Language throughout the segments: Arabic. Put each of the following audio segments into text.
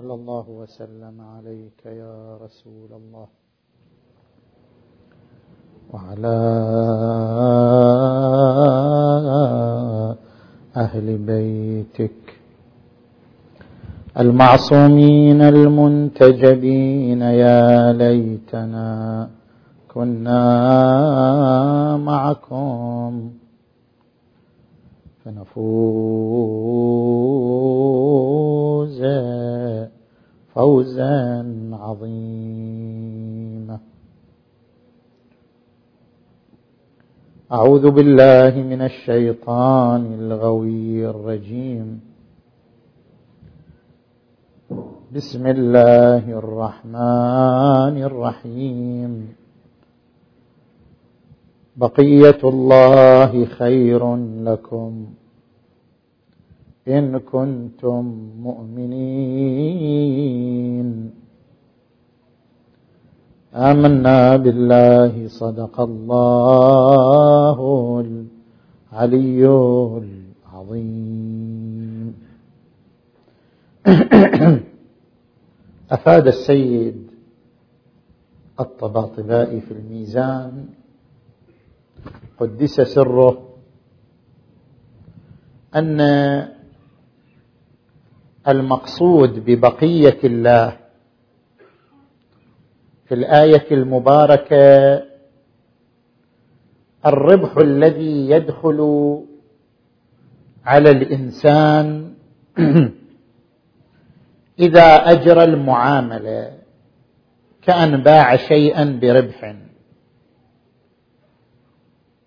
صلى الله وسلم عليك يا رسول الله. وعلى أهل بيتك. المعصومين المنتجبين يا ليتنا كنا معكم. فنفوز فوزا عظيما. أعوذ بالله من الشيطان الغوي الرجيم. بسم الله الرحمن الرحيم. بقية الله خير لكم إن كنتم مؤمنين. آمنا بالله صدق الله العلي العظيم. أفاد السيد الطباطبائي في الميزان قدس سره أن المقصود ببقية الله في الآية المباركة الربح الذي يدخل على الإنسان إذا أجرى المعاملة كأن باع شيئا بربح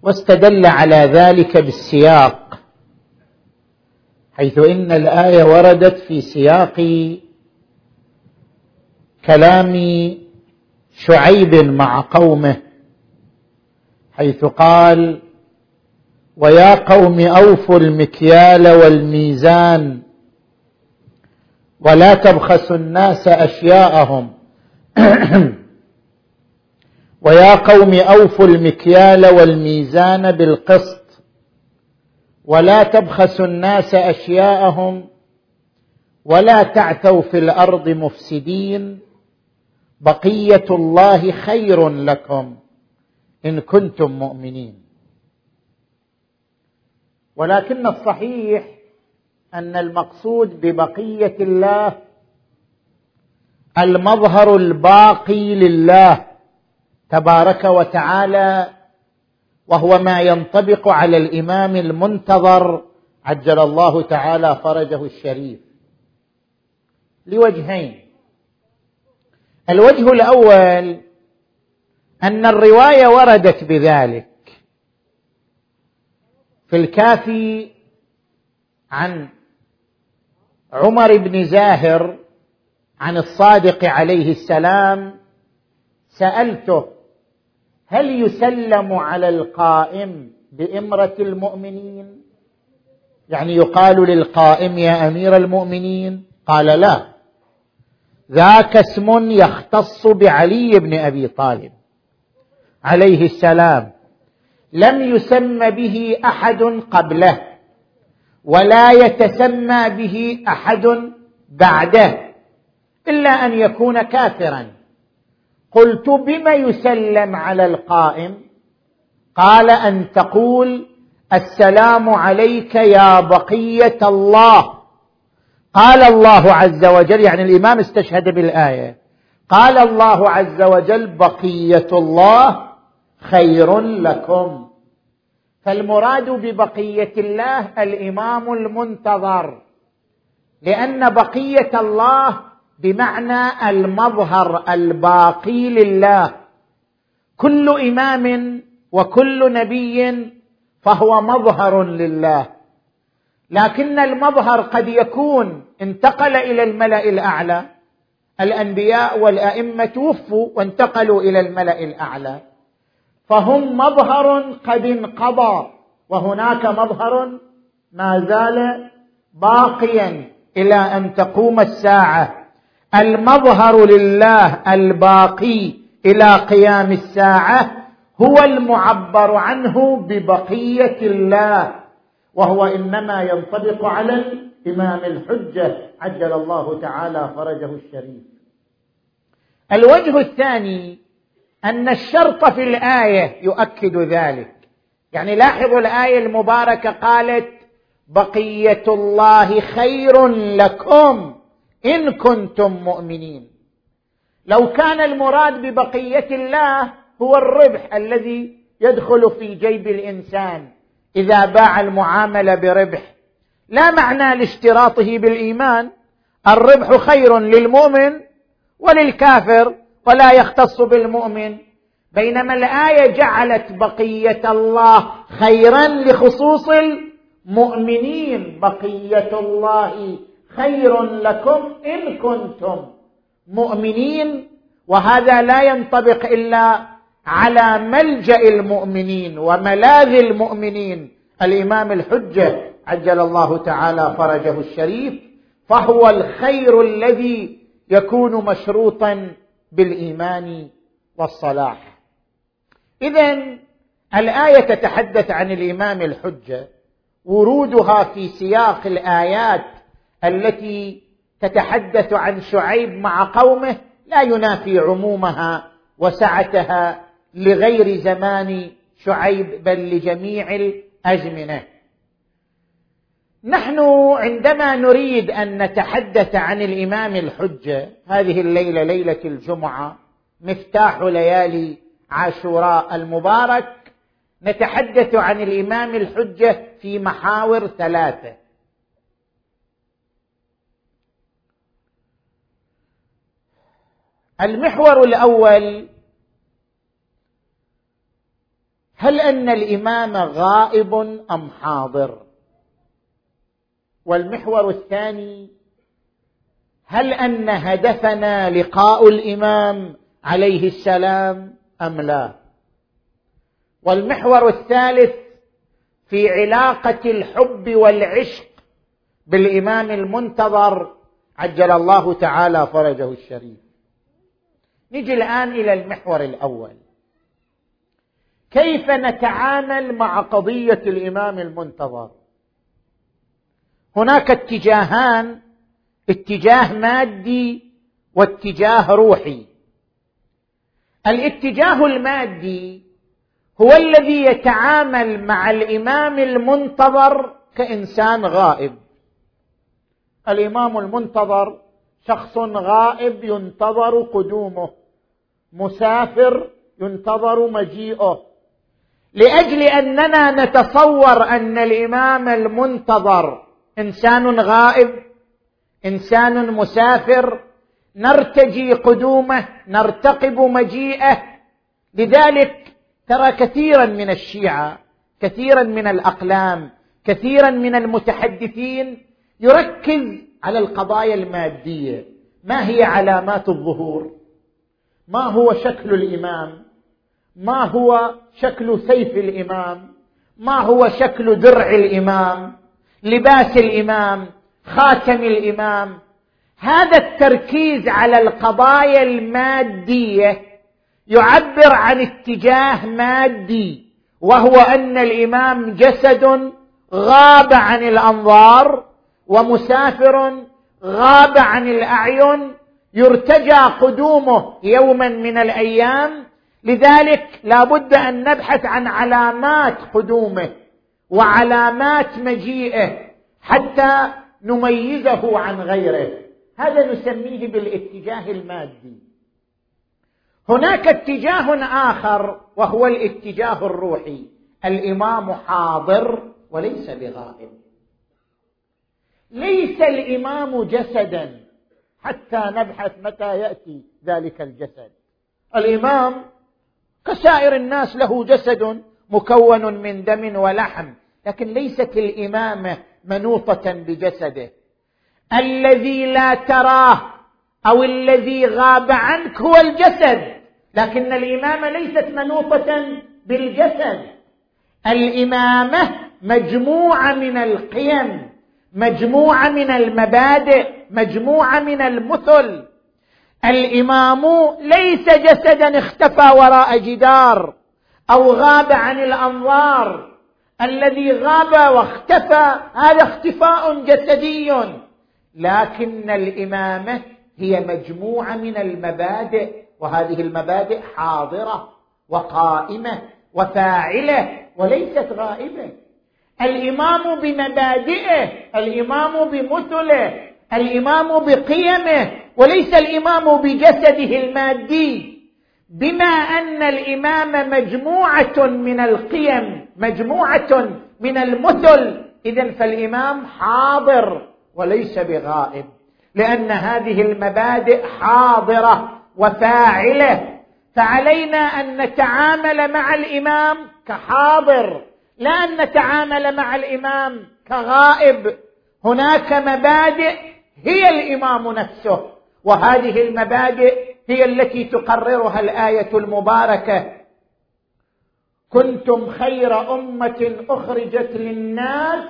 واستدل على ذلك بالسياق حيث إن الآية وردت في سياق كلام شعيب مع قومه حيث قال ويا قوم أوفوا المكيال والميزان ولا تبخسوا الناس أشياءهم ويا قوم أوفوا المكيال والميزان بالقسط ولا تبخسوا الناس أشياءهم ولا تعثوا في الأرض مفسدين بقية الله خير لكم إن كنتم مؤمنين. ولكن الصحيح أن المقصود ببقية الله المظهر الباقي لله. تبارك وتعالى وهو ما ينطبق على الإمام المنتظر عجل الله تعالى فرجه الشريف. لوجهين. الوجه الأول أن الرواية وردت بذلك. في الكافي عن عمر بن زاهر عن الصادق عليه السلام سألته هل يسلم على القائم بإمرة المؤمنين؟ يعني يقال للقائم يا أمير المؤمنين؟ قال لا. ذاك اسم يختص بعلي بن أبي طالب عليه السلام. لم يسم به أحد قبله ولا يتسمى به أحد بعده إلا أن يكون كافرا. قلت بما يسلم على القائم؟ قال أن تقول السلام عليك يا بقية الله. قال الله عز وجل يعني الإمام استشهد بالآية قال الله عز وجل بقية الله خير لكم. فالمراد ببقية الله الإمام المنتظر لأن بقية الله بمعنى المظهر الباقي لله. كل إمام وكل نبي فهو مظهر لله. لكن المظهر قد يكون انتقل إلى الملأ الأعلى. الأنبياء والأئمة توفوا وانتقلوا إلى الملأ الأعلى. فهم مظهر قد انقضى. وهناك مظهر ما زال باقيا إلى أن تقوم الساعة. المظهر لله الباقي إلى قيام الساعة هو المعبر عنه ببقية الله وهو إنما ينطبق على الإمام الحجة عجل الله تعالى فرجه الشريف. الوجه الثاني أن الشرط في الآية يؤكد ذلك. يعني لاحظوا الآية المباركة قالت بقية الله خير لكم. إن كنتم مؤمنين. لو كان المراد ببقية الله هو الربح الذي يدخل في جيب الإنسان إذا باع المعامله بربح. لا معنى لاشتراطه بالإيمان. الربح خير للمؤمن وللكافر ولا يختص بالمؤمن. بينما الآية جعلت بقية الله خيرا لخصوص المؤمنين. بقية الله خير لكم إن كنتم مؤمنين وهذا لا ينطبق إلا على ملجأ المؤمنين وملاذ المؤمنين. الإمام الحجة عجل الله تعالى فرجه الشريف فهو الخير الذي يكون مشروطا بالإيمان والصلاح. اذا الآية تتحدث عن الإمام الحجة ورودها في سياق الآيات التي تتحدث عن شعيب مع قومه لا ينافي عمومها وسعتها لغير زمان شعيب بل لجميع الأزمنة. نحن عندما نريد أن نتحدث عن الإمام الحجه هذه الليلة ليلة الجمعة مفتاح ليالي عاشوراء المبارك نتحدث عن الإمام الحجة في محاور ثلاثة. المحور الأول هل أن الإمام غائب أم حاضر؟ والمحور الثاني هل أن هدفنا لقاء الإمام عليه السلام أم لا؟ والمحور الثالث في علاقة الحب والعشق بالإمام المنتظر عجل الله تعالى فرجه الشريف. نجي الآن إلى المحور الأول. كيف نتعامل مع قضية الإمام المنتظر؟ هناك اتجاهان اتجاه مادي واتجاه روحي. الاتجاه المادي هو الذي يتعامل مع الإمام المنتظر كإنسان غائب. الإمام المنتظر شخص غائب ينتظر قدومه. مسافر ينتظر مجيئه. لأجل أننا نتصور أن الإمام المنتظر إنسان غائب إنسان مسافر نرتجي قدومه نرتقب مجيئه. لذلك ترى كثيرا من الشيعة كثيرا من الأقلام كثيرا من المتحدثين يركز على القضايا المادية. ما هي علامات الظهور؟ ما هو شكل الإمام؟ ما هو شكل سيف الإمام؟ ما هو شكل درع الإمام؟ لباس الإمام؟ خاتم الإمام؟ هذا التركيز على القضايا المادية يعبر عن اتجاه مادي وهو أن الإمام جسد غاب عن الأنظار ومسافر غاب عن الأعين يرتجى قدومه يوما من الأيام. لذلك لا بد أن نبحث عن علامات قدومه وعلامات مجيئه حتى نميزه عن غيره. هذا نسميه بالاتجاه المادي. هناك اتجاه آخر وهو الاتجاه الروحي. الإمام حاضر وليس بغائب. ليس الإمام جسدا. حتى نبحث متى يأتي ذلك الجسد. الإمام كسائر الناس له جسد مكون من دم ولحم لكن ليست الإمامة منوطة بجسده. الذي لا تراه أو الذي غاب عنك هو الجسد لكن الإمامة ليست منوطة بالجسد. الإمامة مجموعة من القيم مجموعة من المبادئ. مجموعة من المثل. الإمام ليس جسدا اختفى وراء جدار أو غاب عن الأنظار. الذي غاب واختفى هذا اختفاء جسدي. لكن الإمامة هي مجموعة من المبادئ وهذه المبادئ حاضرة وقائمة وفاعلة وليست غائبة. الإمام بمبادئه الإمام بمثله الإمام بقيمه وليس الإمام بجسده المادي بما أن الإمام مجموعة من القيم مجموعة من المثل. اذا فالإمام حاضر وليس بغائب لأن هذه المبادئ حاضرة وفاعلة. فعلينا أن نتعامل مع الإمام كحاضر لا أن نتعامل مع الإمام كغائب. هناك مبادئ هي الإمام نفسه. وهذه المبادئ هي التي تقررها الآية المباركة. كنتم خير أمة أخرجت للناس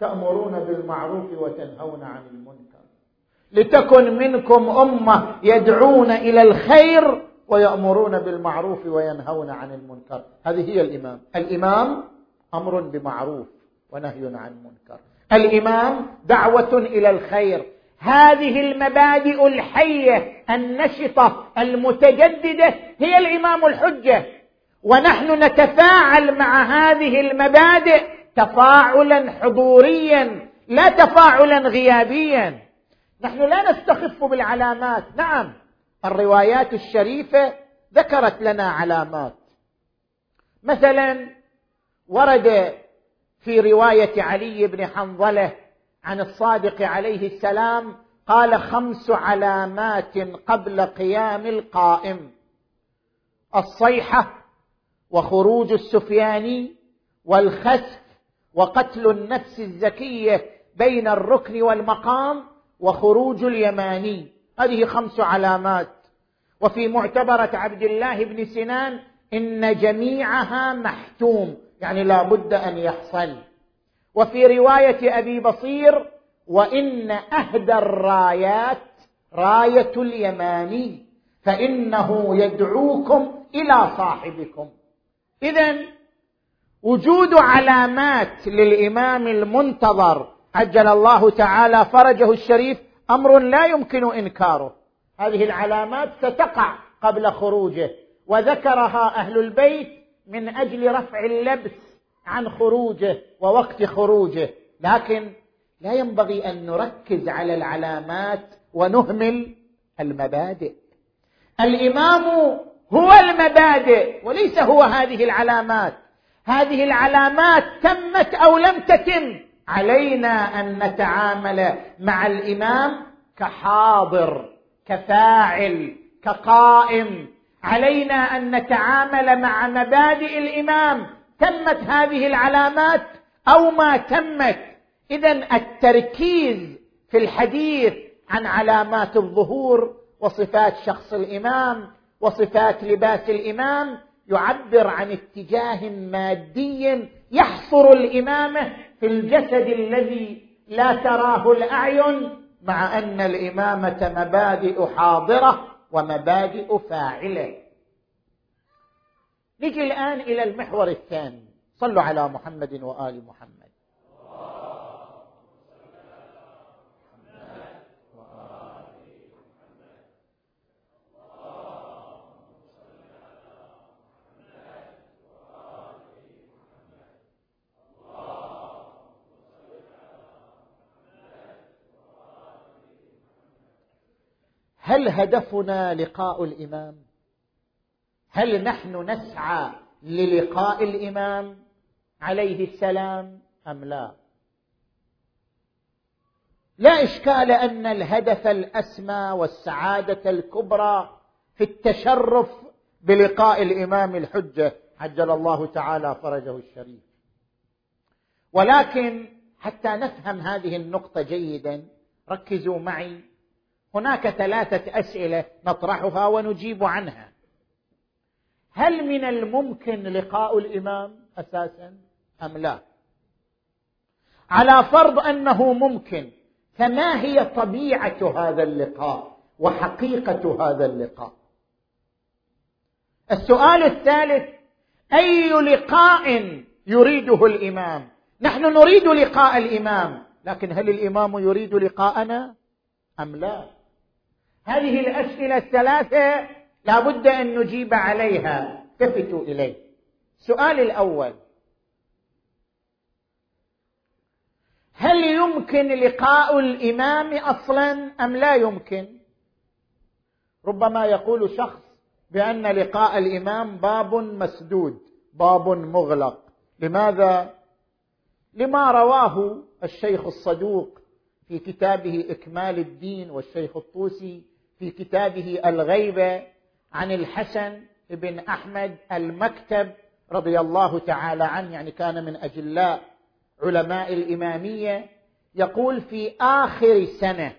تأمرون بالمعروف وتنهون عن المنكر. لتكن منكم أمة يدعون إلى الخير ويأمرون بالمعروف وينهون عن المنكر. هذه هي الإمام. الإمام أمر بمعروف ونهي عن منكر الإمام دعوة إلى الخير. هذه المبادئ الحية النشطة المتجددة هي الإمام الحجة. ونحن نتفاعل مع هذه المبادئ تفاعلا حضوريا لا تفاعلا غيابيا. نحن لا نستخف بالعلامات. نعم الروايات الشريفة ذكرت لنا علامات. مثلا ورد في رواية علي بن حنظلة عن الصادق عليه السلام قال خمس علامات قبل قيام القائم. الصيحة وخروج السفياني والخسف وقتل النفس الزكية بين الركن والمقام وخروج اليماني. هذه خمس علامات. وفي معتبرة عبد الله بن سنان إن جميعها محتوم يعني لا بد أن يحصل. وفي رواية أبي بصير وإن أهدى الرايات راية اليماني فإنه يدعوكم إلى صاحبكم. اذا وجود علامات للإمام المنتظر عجل الله تعالى فرجه الشريف أمر لا يمكن إنكاره. هذه العلامات ستقع قبل خروجه وذكرها أهل البيت من أجل رفع اللبس عن خروجه ووقت خروجه. لكن لا ينبغي أن نركز على العلامات ونهمل المبادئ. الإمام هو المبادئ وليس هو هذه العلامات. هذه العلامات تمت أو لم تتم. علينا أن نتعامل مع الإمام كحاضر كفاعل كقائم. علينا أن نتعامل مع مبادئ الإمام تمت هذه العلامات أو ما تمت. اذا التركيز في الحديث عن علامات الظهور وصفات شخص الإمام وصفات لباس الإمام يعبر عن اتجاه مادي يحصر الامامه في الجسد الذي لا تراه الأعين مع أن الإمامة مبادئ حاضرة ومبادئ فاعلة. نجي الآن إلى المحور الثاني. صلوا على محمد وآل محمد. هل هدفنا لقاء الإمام؟ هل نحن نسعى للقاء الإمام عليه السلام أم لا؟ لا إشكال أن الهدف الأسمى والسعادة الكبرى في التشرف بلقاء الإمام الحجة عجل الله تعالى فرجه الشريف. ولكن حتى نفهم هذه النقطة جيدا ركزوا معي. هناك ثلاثة أسئلة نطرحها ونجيب عنها. هل من الممكن لقاء الإمام أساسا أم لا؟ على فرض أنه ممكن فما هي طبيعة هذا اللقاء وحقيقة هذا اللقاء؟ السؤال الثالث أي لقاء يريده الإمام؟ نحن نريد لقاء الإمام لكن هل الإمام يريد لقاءنا أم لا؟ هذه الأسئلة الثلاثة لا بد أن نجيب عليها. التفتوا إليه. السؤال الأول. هل يمكن لقاء الإمام أصلا أم لا يمكن؟ ربما يقول شخص بأن لقاء الإمام باب مسدود باب مغلق. لماذا؟ لما رواه الشيخ الصدوق في كتابه إكمال الدين والشيخ الطوسي في كتابه الغيبة عن الحسن بن أحمد المكتب رضي الله تعالى عنه يعني كان من أجلاء علماء الإمامية يقول في آخر سنة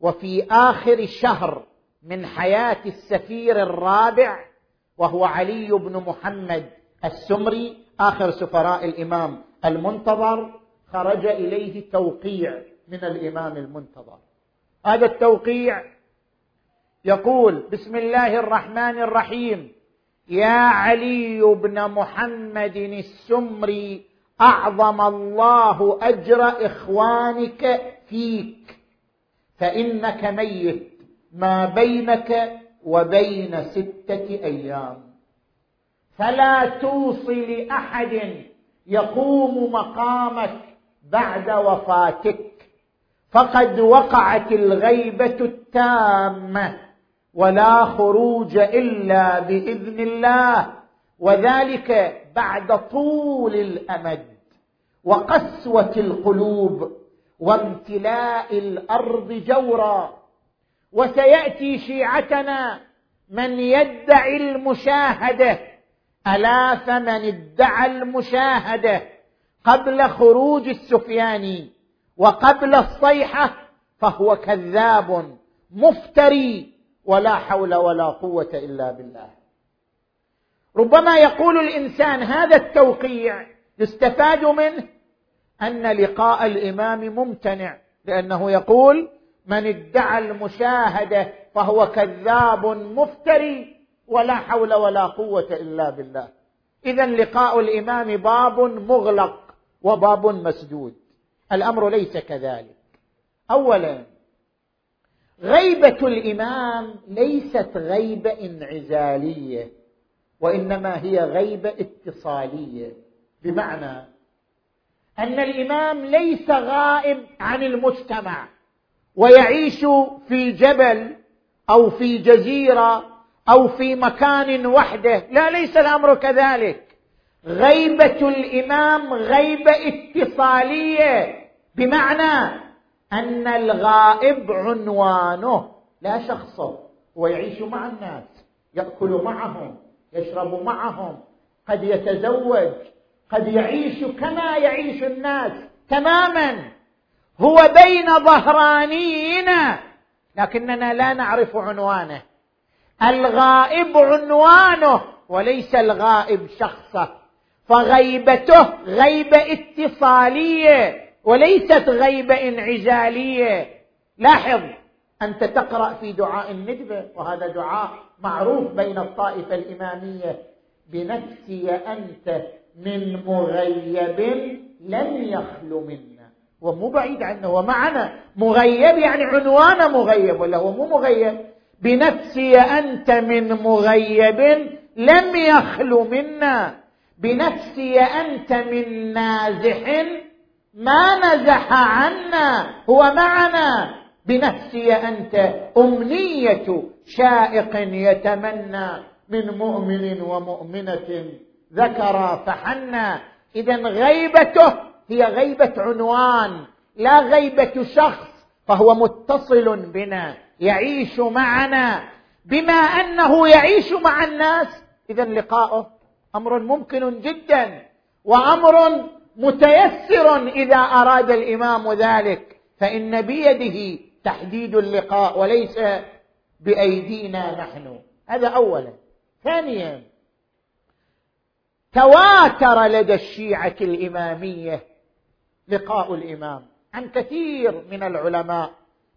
وفي آخر شهر من حياة السفير الرابع وهو علي بن محمد السمري آخر سفراء الإمام المنتظر خرج إليه توقيع من الإمام المنتظر. هذا التوقيع يقول بسم الله الرحمن الرحيم. يا علي بن محمد السمري أعظم الله أجر إخوانك فيك. فإنك ميت ما بينك وبين ستة أيام. فلا توصي لأحد يقوم مقامك بعد وفاتك. فقد وقعت الغيبة التامة. ولا خروج إلا بإذن الله. وذلك بعد طول الأمد وقسوة القلوب وامتلاء الأرض جورا. وسيأتي شيعتنا من يدعي المشاهدة ألا فمن ادعى المشاهدة قبل خروج السفياني وقبل الصيحة فهو كذاب مفتري. ولا حول ولا قوة إلا بالله. ربما يقول الإنسان هذا التوقيع يستفاد منه أن لقاء الإمام ممتنع لأنه يقول من ادعى المشاهدة فهو كذاب مفتري ولا حول ولا قوة إلا بالله. إذا لقاء الإمام باب مغلق وباب مسدود. الأمر ليس كذلك. اولا غيبة الإمام ليست غيبة انعزالية وإنما هي غيبة اتصالية. بمعنى أن الإمام ليس غائب عن المجتمع ويعيش في جبل أو في جزيرة أو في مكان وحده. لا ليس الأمر كذلك. غيبة الإمام غيبة اتصالية. بمعنى أن الغائب عنوانه لا شخصه هو يعيش مع الناس يأكل معهم يشرب معهم قد يتزوج قد يعيش كما يعيش الناس تماما. هو بين ظهرانينا لكننا لا نعرف عنوانه. الغائب عنوانه وليس الغائب شخصه فغيبته غيبة اتصالية. وليست غيبه انعزاليه لاحظ أنت تقرأ في دعاء الندبه وهذا دعاء معروف بين الطائفة الإمامية. بنفسي أنت من مغيب لم يخل منا. ومو بعيد عنه ومعنا مغيب يعني عنوان مغيب ولا هو مو مغيب؟ بنفسي أنت من مغيب لم يخل منا. بنفسي أنت من نازح ما نزح عنا هو معنا. بنفسي أنت أمنية شائق يتمنى من مؤمن ومؤمنة ذكر فحنا. اذا غيبته هي غيبة عنوان لا غيبة شخص فهو متصل بنا يعيش معنا. بما أنه يعيش مع الناس اذا لقاؤه أمر ممكن جدا وأمر متيسر إذا أراد الإمام ذلك فإن بيده تحديد اللقاء وليس بأيدينا نحن. هذا اولا. ثانيا تواتر لدى الشيعة الإمامية لقاء الإمام عن كثير من العلماء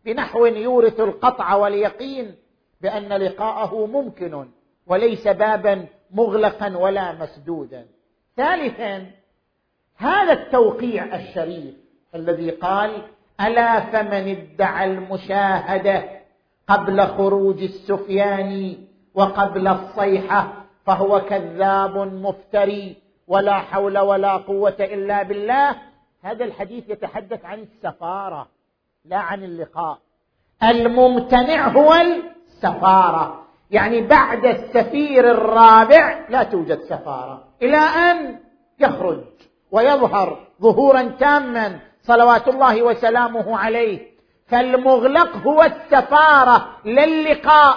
بنحو يورث القطع واليقين بأن لقاءه ممكن وليس بابا مغلقا ولا مسدودا. ثالثا هذا التوقيع الشريف الذي قال ألا فمن ادعى المشاهدة قبل خروج السفيان وقبل الصيحة فهو كذاب مفتري ولا حول ولا قوة إلا بالله؟ هذا الحديث يتحدث عن السفارة لا عن اللقاء. الممتنع هو السفارة. يعني بعد السفير الرابع لا توجد سفارة. إلى أن يخرج. ويظهر ظهورا تاما صلوات الله وسلامه عليه. فالمغلق هو السفارة لا اللقاء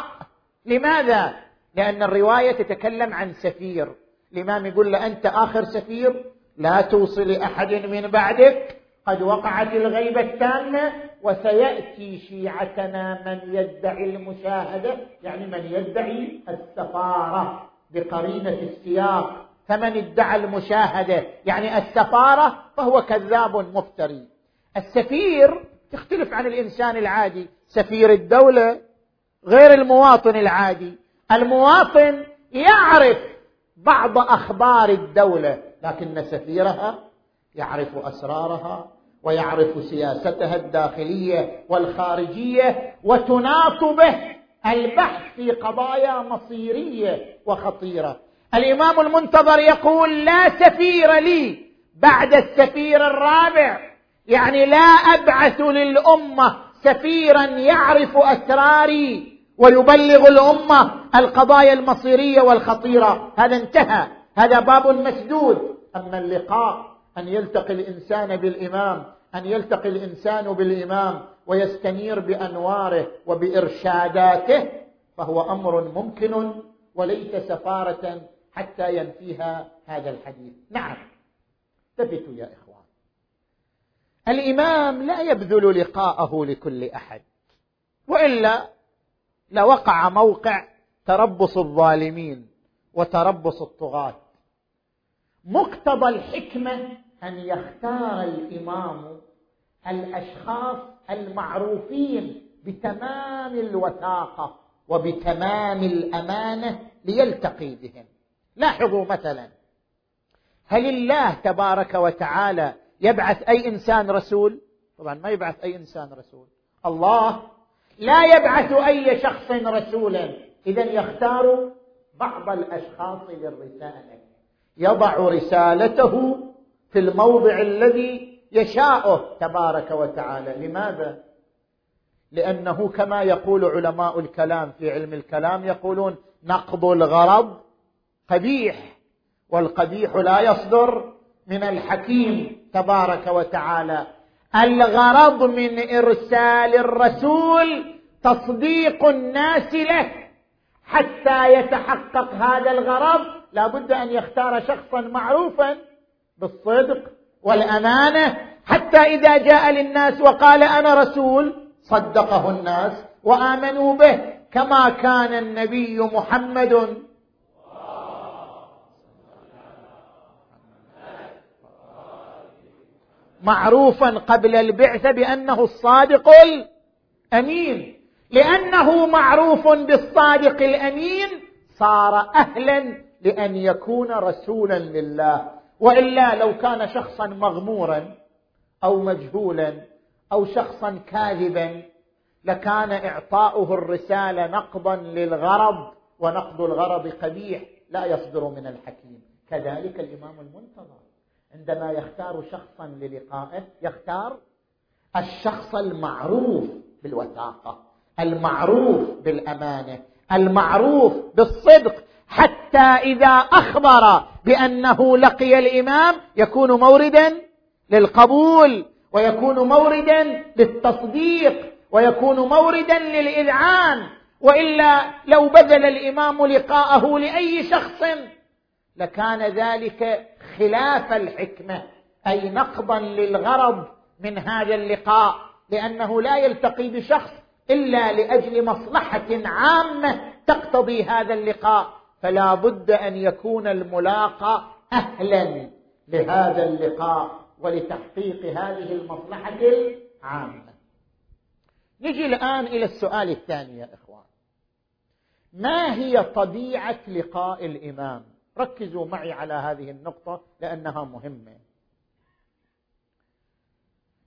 لماذا؟ لأن الرواية تتكلم عن سفير. الإمام يقول له أنت آخر سفير؟ لا توصي لأحد من بعدك. قد وقعت الغيبة التامة وسيأتي شيعتنا من يدعي المشاهدة. يعني من يدعي السفارة بقرينة السياق. فمن ادعى المشاهدة يعني السفارة فهو كذاب مفتري. السفير تختلف عن الإنسان العادي. سفير الدولة غير المواطن العادي. المواطن يعرف بعض أخبار الدولة لكن سفيرها يعرف أسرارها ويعرف سياستها الداخلية والخارجية وتناط به البحث في قضايا مصيرية وخطيرة. الإمام المنتظر يقول لا سفير لي بعد السفير الرابع. يعني لا أبعث للأمة سفيرا يعرف أسراري ويبلغ الأمة القضايا المصيرية والخطيرة. هذا انتهى. هذا باب مسدود. أما اللقاء أن يلتقي الإنسان بالإمام أن يلتقي الإنسان بالإمام ويستنير بأنواره وبإرشاداته فهو أمر ممكن وليس سفارة حتى ينفيها هذا الحديث. نعم. ثبتوا يا إخوان. الإمام لا يبذل لقاءه لكل أحد وإلا لوقع موقع تربص الظالمين وتربص الطغاة. مقتضى الحكمة أن يختار الإمام الأشخاص المعروفين بتمام الوثاقة وبتمام الأمانة ليلتقي بهم. لاحظوا مثلا. هل الله تبارك وتعالى يبعث أي إنسان رسول؟ طبعا ما يبعث أي إنسان رسول. الله لا يبعث أي شخص رسولا. اذا يختار بعض الأشخاص للرسالة. يضع رسالته في الموضع الذي يشاءه تبارك وتعالى. لماذا؟ لأنه كما يقول علماء الكلام في علم الكلام يقولون نقض الغرض قبيح والقبيح لا يصدر من الحكيم تبارك وتعالى. الغرض من إرسال الرسول تصديق الناس له. حتى يتحقق هذا الغرض لا بد أن يختار شخصا معروفا بالصدق والأمانة. حتى إذا جاء للناس وقال أنا رسول صدقه الناس وآمنوا به. كما كان النبي محمد معروفا قبل البعثة بأنه الصادق الأمين. لأنه معروف بالصادق الأمين صار أهلا لأن يكون رسولا لله. وإلا لو كان شخصا مغمورا أو مجهولا أو شخصا كاذبا لكان إعطاؤه الرسالة نقضا للغرض ونقض الغرض قبيح لا يصدر من الحكيم. كذلك الإمام المنتظر. عندما يختار شخصا للقائه يختار الشخص المعروف بالوثاقة المعروف بالأمانة المعروف بالصدق حتى إذا أخبر بأنه لقي الإمام يكون موردا للقبول ويكون موردا للتصديق ويكون موردا للإذعان. وإلا لو بذل الإمام لقاءه لأي شخص لكان ذلك خلاف الحكمة أي نقضا للغرض من هذا اللقاء لأنه لا يلتقي بشخص إلا لأجل مصلحة عامة تقتضي هذا اللقاء. فلا بد أن يكون الملاقى أهلا لهذا اللقاء ولتحقيق هذه المصلحة العامة. نجي الآن إلى السؤال الثاني يا إخوان. ما هي طبيعة لقاء الإمام؟ ركزوا معي على هذه النقطة لأنها مهمة.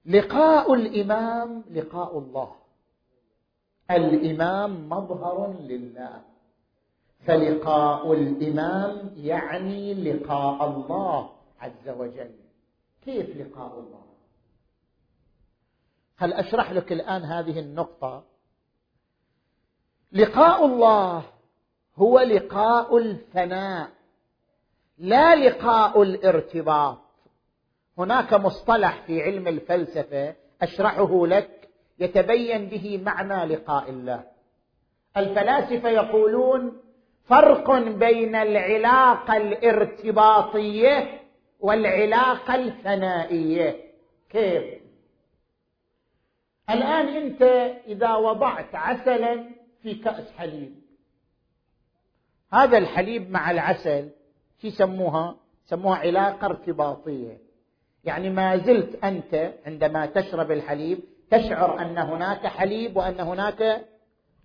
لقاء الإمام لقاء الله. الإمام مظهر لله. فلقاء الإمام يعني لقاء الله عز وجل. كيف لقاء الله؟ هل أشرح لك الآن هذه النقطة؟ لقاء الله هو لقاء الفناء. لا لقاء الارتباط. هناك مصطلح في علم الفلسفة أشرحه لك يتبين به معنى لقاء الله. الفلاسفة يقولون فرق بين العلاقة الارتباطية والعلاقة الثنائيه كيف؟ الآن أنت إذا وضعت عسلا في كأس حليب. هذا الحليب مع العسل يسموها يسموها علاقة ارتباطية. يعني ما زلت أنت عندما تشرب الحليب تشعر أن هناك حليب وأن هناك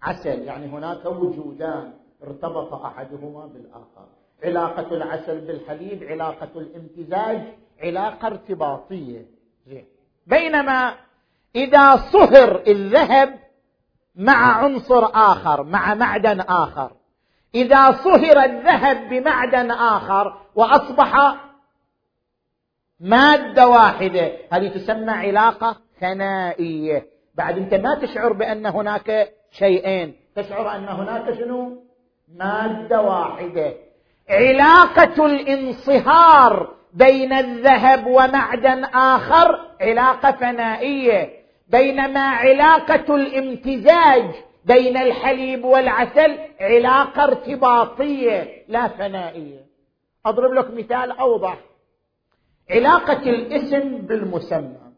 عسل. يعني هناك وجودان ارتبط أحدهما بالآخر. علاقة العسل بالحليب علاقة الامتزاج علاقة ارتباطية. زين. بينما إذا صهر الذهب مع عنصر آخر مع معدن آخر إذا صهر الذهب بمعدن آخر وأصبح مادة واحدة هذه تسمى علاقة ثنائية. بعد أنت ما تشعر بأن هناك شيئين تشعر أن هناك شنو؟ مادة واحدة. علاقة الانصهار بين الذهب ومعدن آخر علاقة ثنائية. بينما علاقة الامتزاج بين الحليب والعسل علاقة ارتباطية لا ثنائيه أضرب لك مثال أوضح. علاقة الاسم بالمسمى.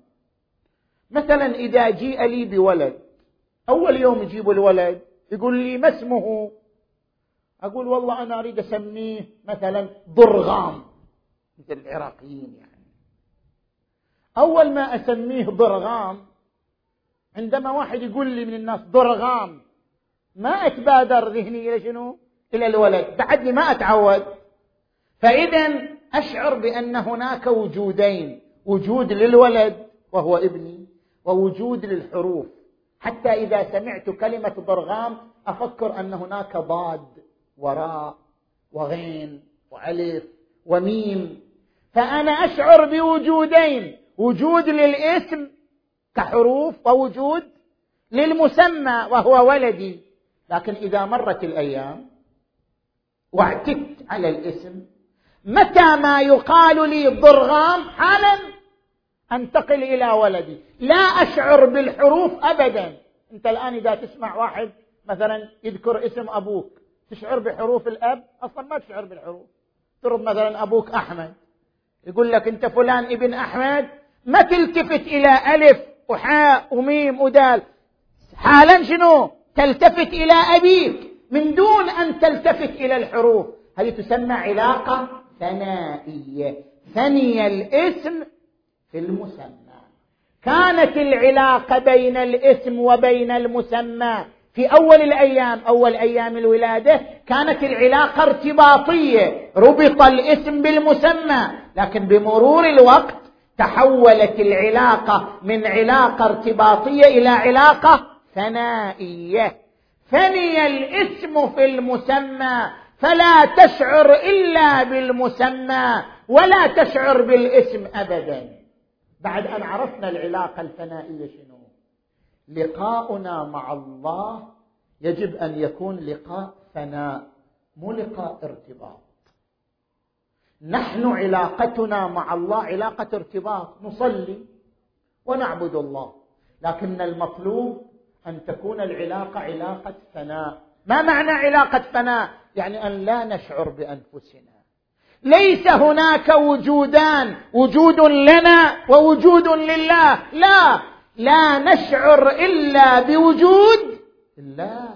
مثلا إذا جيء لي بولد أول يوم يجيب الولد يقول لي ما اسمه؟ أقول والله أنا أريد أسميه مثلا ضرغام مثل العراقيين يعني. أول ما أسميه ضرغام عندما واحد يقول لي من الناس ضرغام ما أتبادر ذهني إلى شنو؟ إلى الولد. بعدني ما أتعود. فاذا أشعر بأن هناك وجودين وجود للولد وهو ابني ووجود للحروف. حتى إذا سمعت كلمة ضرغام أفكر أن هناك ضاد وراء وغين وألف وميم. فأنا أشعر بوجودين وجود للاسم كحروف ووجود للمسمى وهو ولدي. لكن إذا مرت الأيام واعتدت على الاسم متى ما يقال لي ضرغام حالا أنتقل إلى ولدي. لا أشعر بالحروف ابدا. أنت الآن إذا تسمع واحد مثلا يذكر اسم أبوك تشعر بحروف الأب؟ أصلا ما تشعر بالحروف. ترد مثلا أبوك أحمد يقول لك أنت فلان ابن أحمد ما تلتفت إلى ألف وحاء وميم ودال حالا شنو؟ تلتفت إلى أبيك. من دون أن تلتفت إلى الحروف. هذه تسمى علاقة ثنائية. ثني الاسم في المسمى. كانت العلاقة بين الاسم وبين المسمى. في أول الأيام أول أيام الولادة كانت العلاقة ارتباطية. ربط الاسم بالمسمى. لكن بمرور الوقت تحولت العلاقة من علاقة ارتباطية إلى علاقة ثنائية. ثني الاسم في المسمى فلا تشعر إلا بالمسمى ولا تشعر بالاسم ابدا. بعد أن عرفنا العلاقة الثنائية شنو؟ لقاؤنا مع الله يجب أن يكون لقاء ثناء مو لقاء ارتباط. نحن علاقتنا مع الله علاقة ارتباط نصلي ونعبد الله. لكن المطلوب أن تكون العلاقة علاقة ثناء ما معنى علاقة ثناء يعني أن لا نشعر بأنفسنا. ليس هناك وجودان وجود لنا ووجود لله. لا لا نشعر إلا بوجود الله.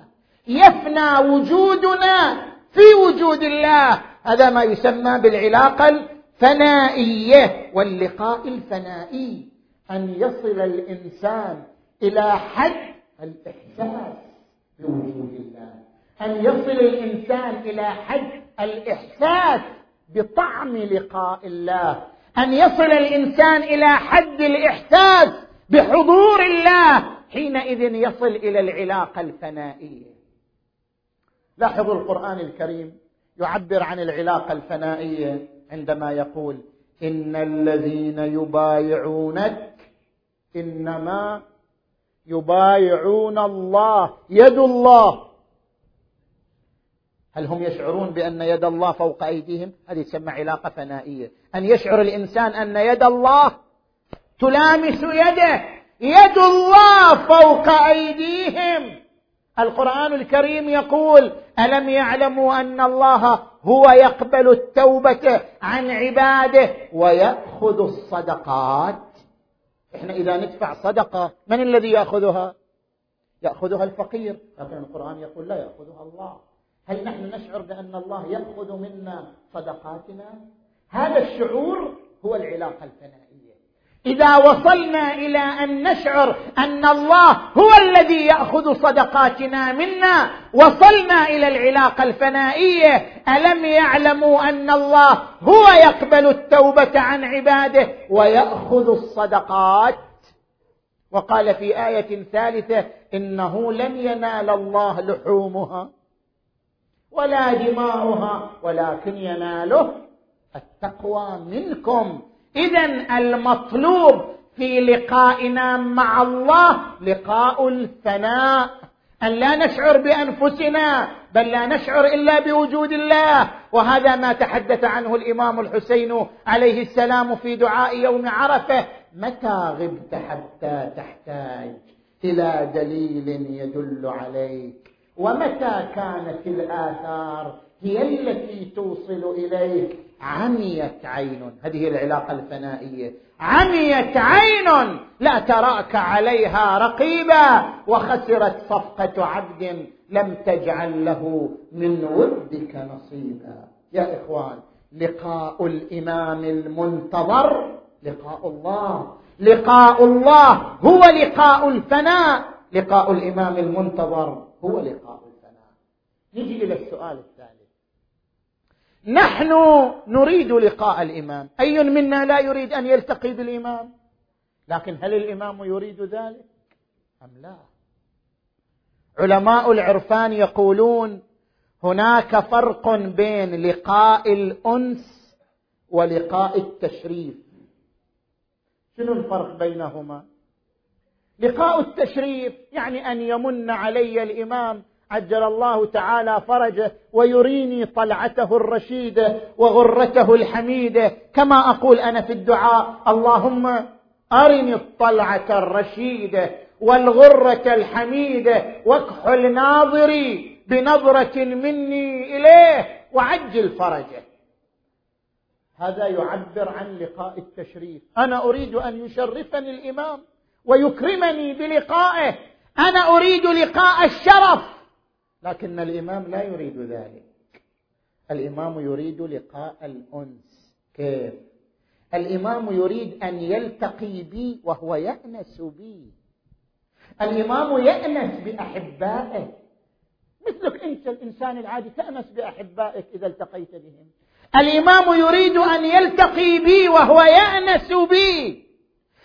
يفنى وجودنا في وجود الله. هذا ما يسمى بالعلاقة الفنائية واللقاء الفنائي أن يصل الإنسان إلى حد الإحساس بوجود الله أن يصل الإنسان إلى حد الإحساس بطعم لقاء الله أن يصل الإنسان إلى حد الإحساس بحضور الله حينئذ يصل إلى العلاقة الفنائية. لاحظوا القرآن الكريم يعبر عن العلاقة الفنائية عندما يقول إن الذين يبايعونك إنما يبايعون الله يد الله. هل هم يشعرون بأن يد الله فوق أيديهم؟ هذه تسمى علاقة فنائية. أن يشعر الإنسان أن يد الله تلامس يده يد الله فوق أيديهم. القرآن الكريم يقول ألم يعلموا أن الله هو يقبل التوبة عن عباده ويأخذ الصدقات؟ إحنا إذا ندفع صدقة من الذي يأخذها؟ يأخذها الفقير. لكن القرآن يقول لا يأخذها الله. هل نحن نشعر بأن الله يأخذ منا صدقاتنا؟ هذا الشعور هو العلاقة الفنائية. إذا وصلنا إلى أن نشعر أن الله هو الذي يأخذ صدقاتنا منا وصلنا إلى العلاقة الفنائية ألم يعلموا أن الله هو يقبل التوبة عن عباده ويأخذ الصدقات؟ وقال في آية ثالثة إنه لن ينال الله لحومها ولا دماؤها ولكن يناله التقوى منكم. اذا المطلوب في لقائنا مع الله لقاء الفناء أن لا نشعر بأنفسنا بل لا نشعر إلا بوجود الله. وهذا ما تحدث عنه الإمام الحسين عليه السلام في دعاء يوم عرفة. متى غبت حتى تحتاج؟ إلى دليل يدل عليك. ومتى كانت الآثار هي التي توصل إليك؟ عميت عين. هذه العلاقة الفنائية. عميت عين. لا تراك عليها رقيبا. وخسرت صفقة عبد لم تجعل له من ودك نصيبا. يا إخوان لقاء الإمام المنتظر لقاء الله. لقاء الله هو لقاء الفناء. لقاء الإمام المنتظر هو لقاء الفناء. نجي إلى السؤال الثالث نحن نريد لقاء الإمام. أي منا لا يريد أن يلتقي بالإمام؟ لكن هل الإمام يريد ذلك؟ أم لا؟ علماء العرفان يقولون هناك فرق بين لقاء الأنس ولقاء التشريف. شنو الفرق بينهما؟ لقاء التشريف يعني أن يمن علي الإمام عجل الله تعالى فرجه ويريني طلعته الرشيده وغرته الحميده كما أقول أنا في الدعاء اللهم أرني الطلعة الرشيده والغرة الحميده واكحل ناظري بنظرة مني إليه وعجل فرجه. هذا يعبر عن لقاء التشريف. أنا أريد أن يشرفني الإمام ويكرمني بلقائه. أنا أريد لقاء الشرف. لكن الإمام لا يريد ذلك. الإمام يريد لقاء الأنس. كيف؟ الإمام يريد أن يلتقي بي وهو يأنس بي. الإمام يأنس بأحبائه. مثلك أنت الإنسان العادي تأنس بأحبائك إذا التقيت بهم. الإمام يريد أن يلتقي بي وهو يأنس بي.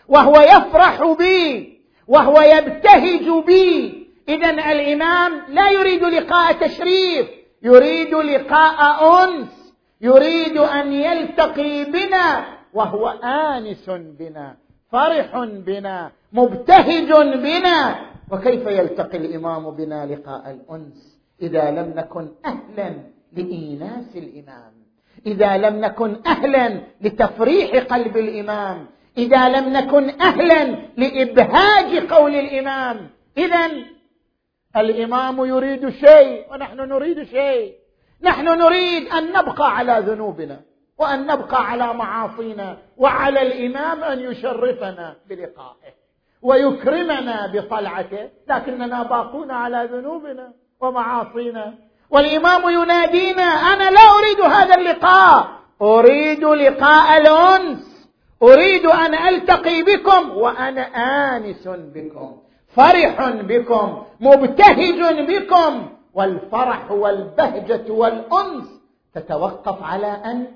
وهو يفرح بي. وهو يبتهج بي. اذا الإمام لا يريد لقاء تشريف يريد لقاء أنس يريد أن يلتقي بنا وهو آنس بنا فرح بنا مبتهج بنا. وكيف يلتقي الإمام بنا لقاء الأنس؟ إذا لم نكن أهلا لإيناس الإمام. إذا لم نكن أهلا لتفريح قلب الإمام. إذا لم نكن أهلا لإبهاج قول الإمام. اذا الإمام يريد شيء ونحن نريد شيء. نحن نريد أن نبقى على ذنوبنا وأن نبقى على معاصينا وعلى الإمام أن يشرفنا بلقائه ويكرمنا بطلعته لكننا باقون على ذنوبنا ومعاصينا. والإمام ينادينا أنا لا أريد هذا اللقاء. أريد لقاء الأنس. أريد أن ألتقي بكم وأنا آنس بكم. فرح بكم مبتهج بكم. والفرح والبهجة والأنس تتوقف على أن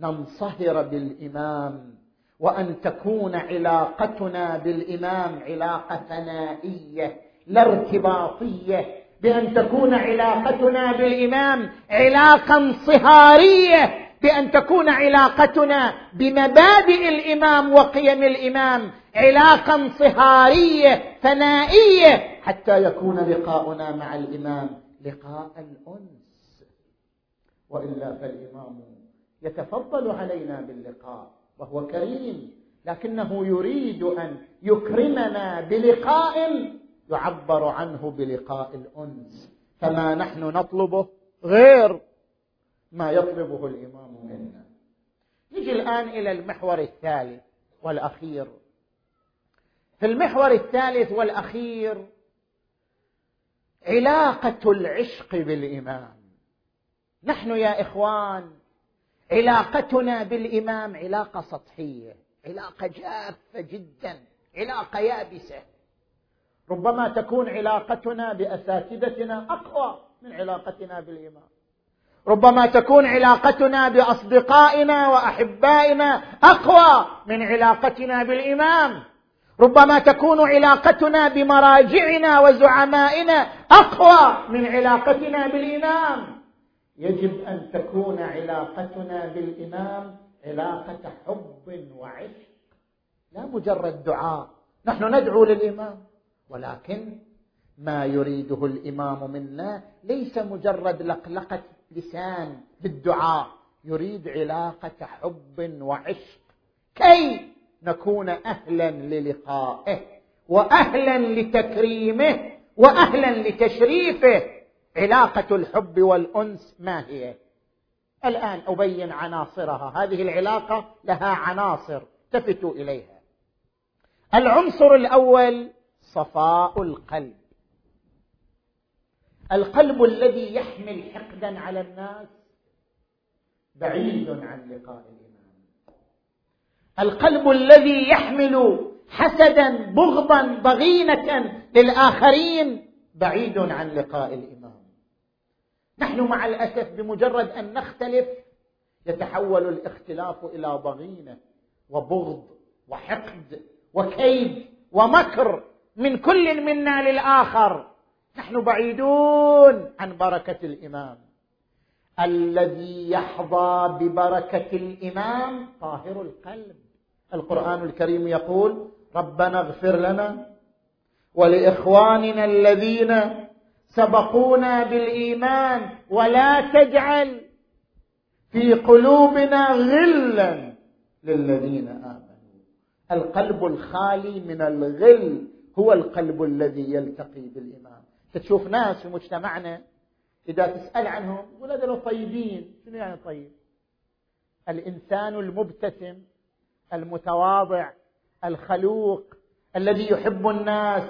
ننصهر بالإمام وأن تكون علاقتنا بالإمام علاقة ثنائية لا ارتباطية. بأن تكون علاقتنا بالإمام علاقة انصهارية. بأن تكون علاقتنا بمبادئ الإمام وقيم الإمام. علاقه انصهاريه ثنائية حتى يكون لقاؤنا مع الإمام لقاء الأنس. وإلا فالإمام يتفضل علينا باللقاء وهو كريم لكنه يريد أن يكرمنا بلقاء يعبر عنه بلقاء الأنس. فما نحن نطلبه غير ما يطلبه الإمام منا. نجي الآن إلى المحور الثالث والأخير. في المحور الثالث والأخير علاقة العشق بالإمام. نحن يا إخوان علاقتنا بالإمام علاقة سطحية علاقة جافة جدا علاقة يابسة. ربما تكون علاقتنا بأساتذتنا أقوى من علاقتنا بالإمام. ربما تكون علاقتنا بأصدقائنا وأحبائنا أقوى من علاقتنا بالإمام. ربما تكون علاقتنا بمراجعنا وزعمائنا أقوى من علاقتنا بالإمام. يجب أن تكون علاقتنا بالإمام علاقة حب وعشق لا مجرد دعاء. نحن ندعو للإمام ولكن ما يريده الإمام منا ليس مجرد لقلقة لسان بالدعاء. يريد علاقة حب وعشق. كي نكون أهلا للقائه واهلا لتكريمه واهلا لتشريفه. علاقة الحب والأنس ما هي؟ الآن أبين عناصرها. هذه العلاقة لها عناصر التفتوا إليها. العنصر الأول صفاء القلب. القلب الذي يحمل حقدا على الناس بعيد عن لقاء الامام القلب الذي يحمل حسدا بغضا ضغينه للآخرين بعيد عن لقاء الإمام. نحن مع الأسف بمجرد أن نختلف يتحول الاختلاف إلى ضغينه وبغض وحقد وكيد ومكر من كل منا للآخر. نحن بعيدون عن بركة الإمام. الذي يحظى ببركة الإمام طاهر القلب. القرآن الكريم يقول ربنا اغفر لنا ولإخواننا الذين سبقونا بالإيمان ولا تجعل في قلوبنا غلا للذين آمنوا. القلب الخالي من الغل هو القلب الذي يلتقي بالامام تشوف ناس في مجتمعنا إذا تسأل عنهم يقول هذول طيبين شنو يعني طيب؟ الإنسان المبتسم المتواضع الخلوق الذي يحب الناس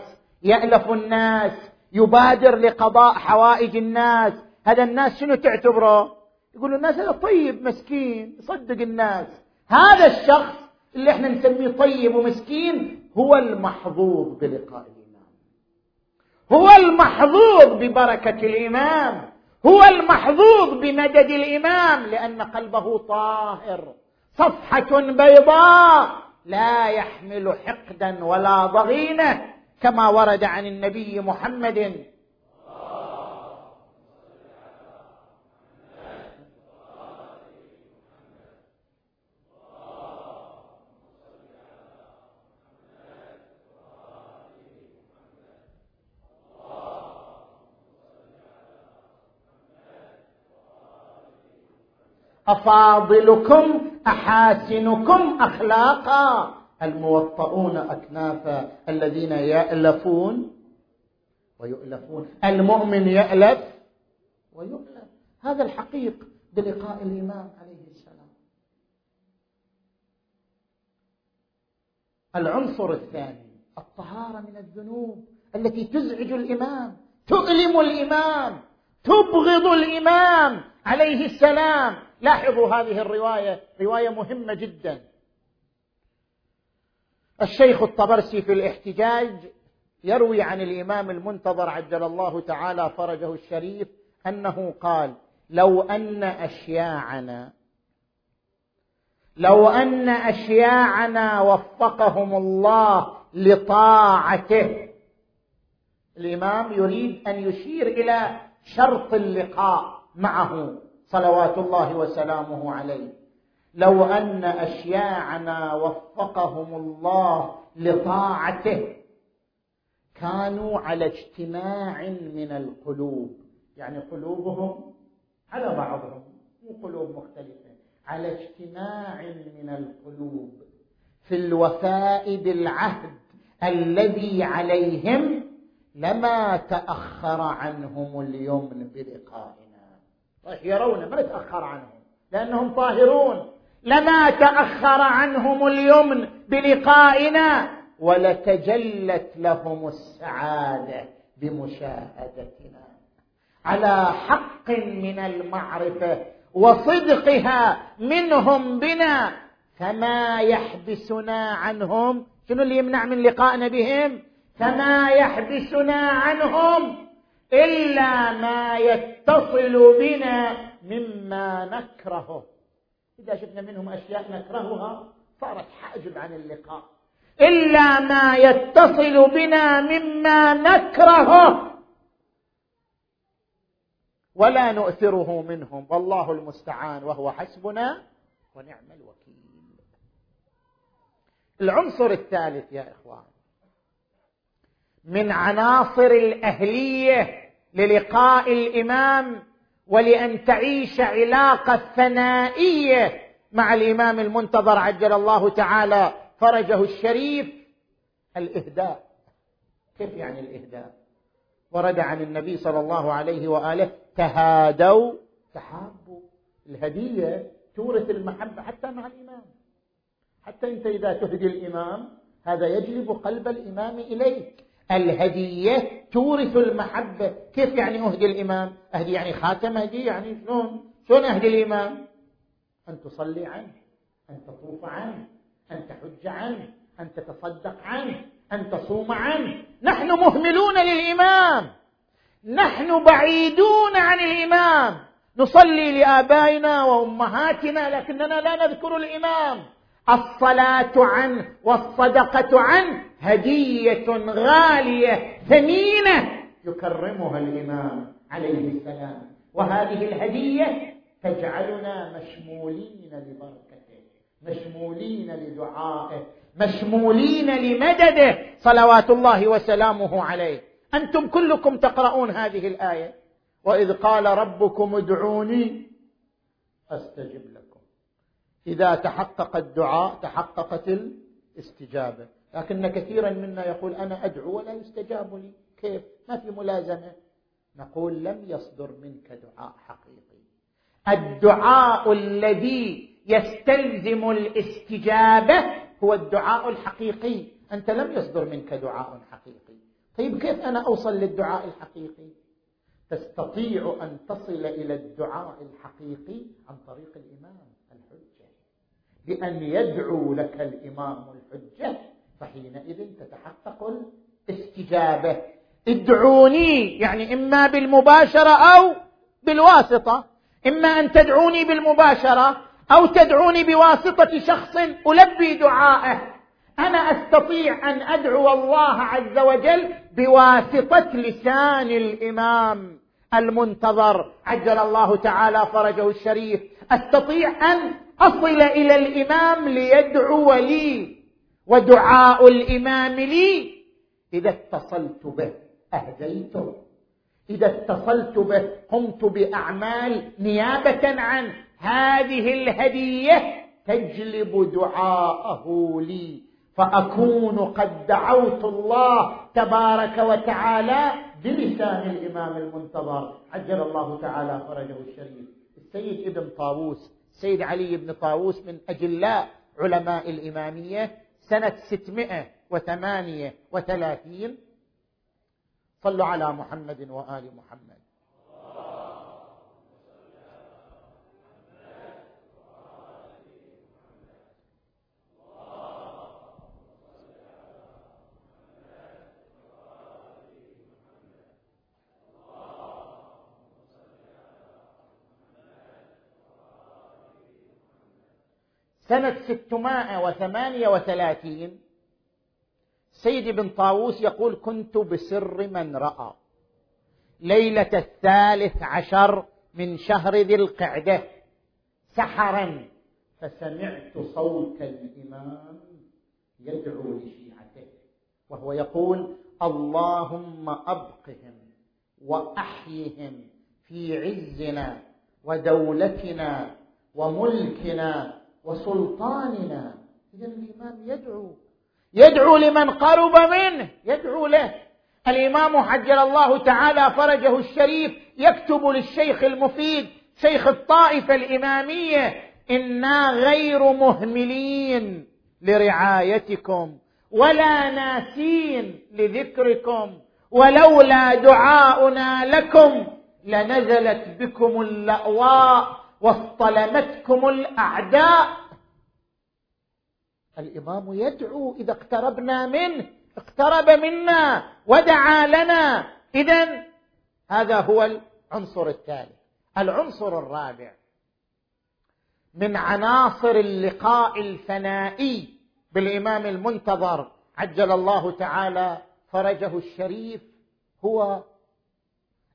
يألف الناس يبادر لقضاء حوائج الناس. هذا الناس شنو تعتبره؟ يقولوا الناس هذا طيب مسكين يصدق الناس. هذا الشخص اللي إحنا نسميه طيب ومسكين هو المحظوظ بلقاء الامام هو المحظوظ ببركة الامام هو المحظوظ بمدد الامام لأن قلبه طاهر. صفحة بيضاء لا يحمل حقدا ولا ضغينة كما ورد عن النبي محمد. أفاضلكم أحاسنكم أخلاقا. الموطؤون اكنافا الذين يألفون ويؤلفون. المؤمن يألف ويؤلف. هذا الحقيق بلقاء الإمام عليه السلام. العنصر الثاني الطهارة من الذنوب التي تزعج الإمام تؤلم الإمام تبغض الإمام عليه السلام. لاحظوا هذه الرواية رواية مهمة جدا. الشيخ الطبرسي في الاحتجاج يروي عن الإمام المنتظر عجل الله تعالى فرجه الشريف أنه قال لو أن أشياعنا لو أن أشياعنا وفقهم الله لطاعته. الإمام يريد أن يشير إلى شرط اللقاء معه. صلوات الله وسلامه عليه. لو أن أشياعنا وفقهم الله لطاعته كانوا على اجتماع من القلوب. يعني قلوبهم على بعضهم مو قلوب مختلفة على اجتماع من القلوب. في الوفاء بالعهد الذي عليهم لما تأخر عنهم اليمن بلقائنا يرون ما يتاخر عنهم لأنهم طاهرون. لما تأخر عنهم اليمن بلقائنا ولتجلت لهم السعادة بمشاهدتنا. على حق من المعرفة وصدقها منهم بنا فما يحبسنا عنهم شنو اللي يمنع من لقائنا بهم؟ فما يحبسنا عنهم إلا ما يتصل بنا مما نكرهه. إذا شفنا منهم أشياء نكرهها صارت حاجب عن اللقاء. إلا ما يتصل بنا مما نكرهه. ولا نؤثره منهم. والله المستعان وهو حسبنا ونعم الوكيل. العنصر الثالث يا إخوان من عناصر الأهلية للقاء الإمام ولأن تعيش علاقة ثنائية مع الإمام المنتظر عجل الله تعالى فرجه الشريف. الإهداء. كيف يعني الإهداء؟ ورد عن النبي صلى الله عليه وآله تهادوا. تحابوا. الهدية تورث المحبة حتى مع الإمام. حتى أنت إذا تهدي الإمام هذا يجلب قلب الإمام إليك. الهدية تورث المحبة. كيف يعني أهدي الإمام؟ أهدي يعني خاتم هدي يعني شلون؟ شلون أهدي الإمام؟ أن تصلي عنه أن تطوف عنه أن تحج عنه أن تتصدق عنه أن تصوم عنه. نحن مهملون للإمام. نحن بعيدون عن الإمام. نصلي لآبائنا وأمهاتنا لكننا لا نذكر الإمام. الصلاة عنه والصدقة عنه هدية غالية ثمينة يكرمها الإمام عليه السلام. وهذه الهدية تجعلنا مشمولين لبركته مشمولين لدعائه مشمولين لمدده صلوات الله وسلامه عليه. أنتم كلكم تقرؤون هذه الآية؟ وإذ قال ربكم ادعوني أستجب لكم. إذا تحقق الدعاء تحققت الاستجابة. لكن كثيرا منا يقول أنا أدعو ولا يستجاب لي. كيف؟ ما في ملازمة. نقول لم يصدر منك دعاء حقيقي. الدعاء الذي يستلزم الاستجابة هو الدعاء الحقيقي. أنت لم يصدر منك دعاء حقيقي. طيب كيف أنا أوصل للدعاء الحقيقي؟ تستطيع أن تصل إلى الدعاء الحقيقي عن طريق الإمام الحجة. بأن يدعو لك الإمام الحجة فحينئذ تتحقق الاستجابة. ادعوني يعني إما بالمباشرة أو بالواسطة. إما أن تدعوني بالمباشرة أو تدعوني بواسطة شخص ألبي دعائه. أنا أستطيع أن أدعو الله عز وجل بواسطة لسان الإمام المنتظر. عجل الله تعالى فرجه الشريف. أستطيع أن أصل إلى الإمام ليدعو لي ودعاء الإمام لي. إذا اتصلت به أهديته. إذا اتصلت به قمت بأعمال نيابة عن هذه الهدية تجلب دعاءه لي. فأكون قد دعوت الله تبارك وتعالى بلسان الإمام المنتظر. عجل الله تعالى فرجه الشريف. السيد ابن طاووس السيد علي بن طاووس من أجلاء علماء الإمامية سنة 638 صلوا على محمد وآل محمد. سنة 638 سيد بن طاووس يقول كنت بسر من رأى ليلة الثالث عشر من شهر ذي القعدة سحرا فسمعت صوت الإمام يدعو لشيعته وهو يقول اللهم أبقهم وأحيهم في عزنا ودولتنا وملكنا وسلطاننا. إذا الإمام يدعو. يدعو لمن قرب منه. يدعو له. الإمام حجل الله تعالى فرجه الشريف يكتب للشيخ المفيد شيخ الطائفة الإمامية إنا غير مهملين لرعايتكم ولا ناسين لذكركم ولولا دعاؤنا لكم لنزلت بكم اللأواء واصطلمتكم الأعداء. الإمام يدعو إذا اقتربنا منه اقترب منا ودعا لنا. إذا هذا هو العنصر الثالث العنصر الرابع من عناصر اللقاء الفنائي بالإمام المنتظر. عجل الله تعالى فرجه الشريف هو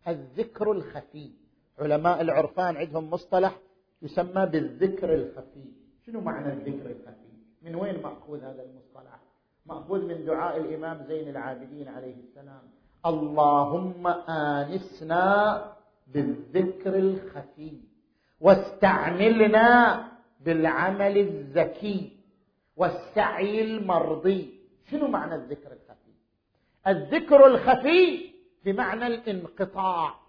الذكر الخفي. علماء العرفان عندهم مصطلح يسمى بالذكر الخفي. شنو معنى الذكر الخفي؟ من وين مأخوذ هذا المصطلح؟ مأخوذ من دعاء الإمام زين العابدين عليه السلام. اللهم آنسنا بالذكر الخفي واستعملنا بالعمل الذكي والسعي المرضي. شنو معنى الذكر الخفي؟ الذكر الخفي بمعنى الانقطاع.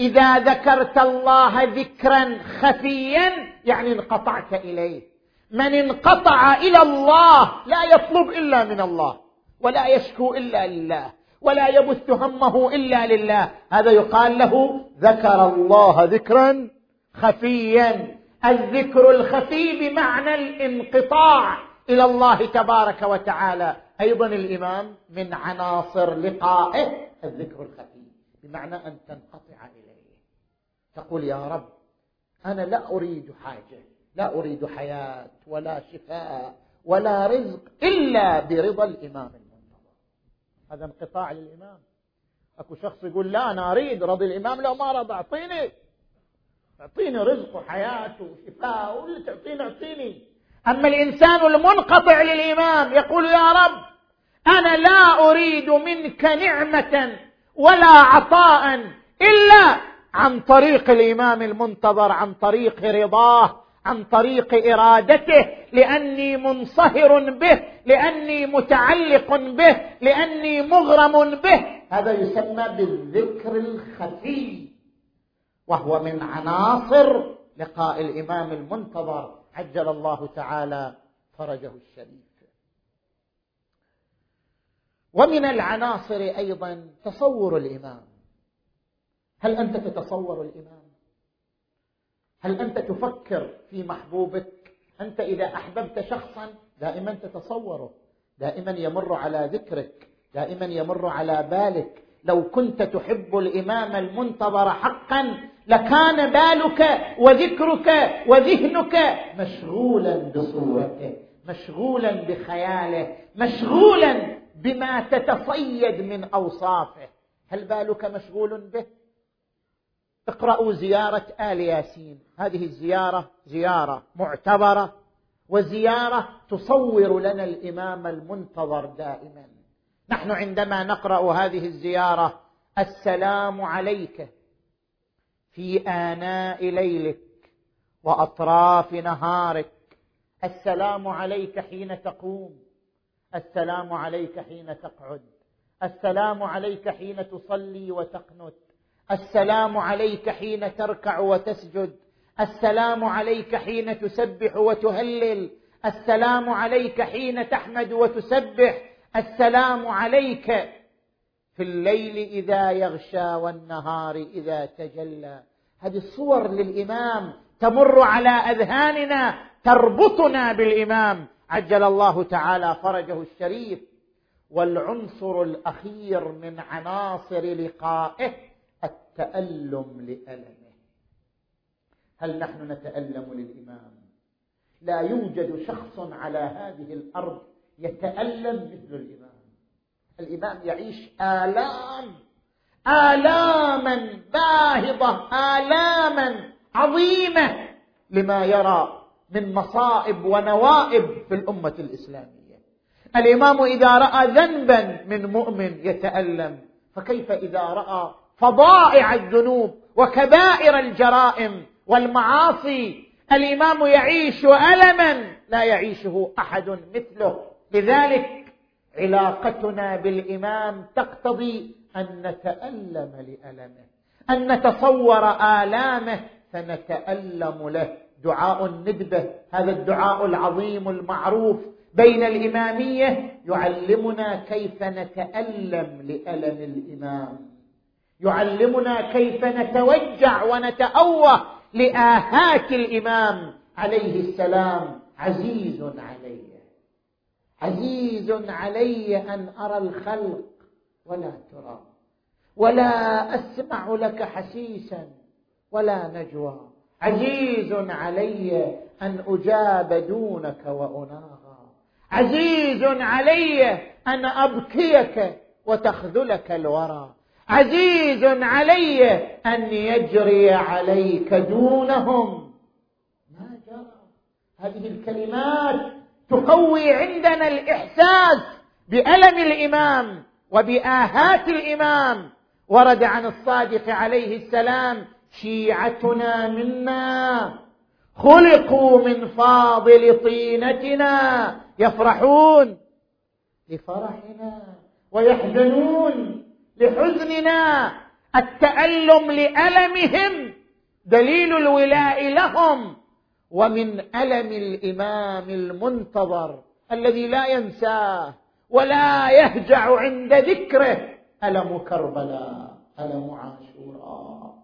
إذا ذكرت الله ذكرا خفيا يعني انقطعت إليه. من انقطع إلى الله لا يطلب إلا من الله ولا يشكو إلا لله ولا يبث همه إلا لله. هذا يقال له ذكر الله ذكرا خفيا. الذكر الخفي بمعنى الانقطاع إلى الله تبارك وتعالى. أيضا الإمام من عناصر لقائه الذكر الخفي بمعنى أن تنقطع إليه. تقول يا رب أنا لا أريد حاجة لا أريد حياة ولا شفاء ولا رزق إلا برضا الإمام هذا انقطاع للإمام. أكو شخص يقول لا أنا أريد رضي الإمام لو ما رضى أعطيني. أعطيني رزق وحياة وشفاء واللي تعطيني أعطيني. أما الإنسان المنقطع للإمام يقول يا رب أنا لا أريد منك نعمة ولا عطاء إلا عن طريق الإمام المنتظر عن طريق رضاه عن طريق إرادته لأني منصهر به لأني متعلق به لأني مغرم به. هذا يسمى بالذكر الخفي وهو من عناصر لقاء الإمام المنتظر. عجل الله تعالى فرجه الشريف. ومن العناصر أيضا تصور الإمام. هل أنت تتصور الامام هل أنت تفكر في محبوبك؟ أنت إذا أحببت شخصا دائما تتصوره دائما يمر على ذكرك دائما يمر على بالك. لو كنت تحب الإمام المنتظر حقا لكان بالك وذكرك وذهنك مشغولا بصورته مشغولا بخياله مشغولا بما تتصيد من أوصافه. هل بالك مشغول به؟ اقرأوا زيارة آل ياسين. هذه الزيارة زيارة معتبرة وزيارة تصور لنا الإمام المنتظر دائما. نحن عندما نقرأ هذه الزيارة السلام عليك في آناء ليلك وأطراف نهارك. السلام عليك حين تقوم. السلام عليك حين تقعد. السلام عليك حين تصلي وتقنت. السلام عليك حين تركع وتسجد. السلام عليك حين تسبح وتهلل. السلام عليك حين تحمد وتسبح. السلام عليك في الليل إذا يغشى والنهار إذا تجلى. هذه الصور للإمام تمر على أذهاننا تربطنا بالإمام. عجل الله تعالى فرجه الشريف. والعنصر الأخير من عناصر لقائه التألم لألمه. هل نحن نتألم للإمام؟ لا يوجد شخص على هذه الأرض يتألم مثل الإمام. الإمام يعيش آلام آلاما باهظة آلاما عظيمة لما يرى من مصائب ونوائب في الأمة الإسلامية. الإمام إذا رأى ذنبا من مؤمن يتألم فكيف إذا رأى فظائع الذنوب وكبائر الجرائم والمعاصي. الإمام يعيش ألما لا يعيشه أحد مثله. لذلك علاقتنا بالإمام تقتضي أن نتألم لألمه أن نتصور آلامه فنتألم له. دعاء الندبة هذا الدعاء العظيم المعروف بين الإمامية يعلمنا كيف نتألم لألم الإمام. يعلمنا كيف نتوجع ونتأوه لآهات الإمام عليه السلام. عزيز علي. عزيز علي أن أرى الخلق ولا ترى. ولا أسمع لك حسيسا ولا نجوى. عزيز علي أن أجاب دونك وأناغى. عزيز علي أن أبكيك وتخذلك الورى. عزيز علي ان يجري عليك دونهم. ما جرى؟ هذه الكلمات تقوي عندنا الإحساس بألم الإمام وبآهات الإمام. ورد عن الصادق عليه السلام شيعتنا منا خلقوا من فاضل طينتنا يفرحون لفرحنا ويحزنون. لحزننا التألم لألمهم دليل الولاء لهم ومن ألم الإمام المنتظر الذي لا ينساه ولا يهجع عند ذكره ألم كربلاء ألم عاشوراء.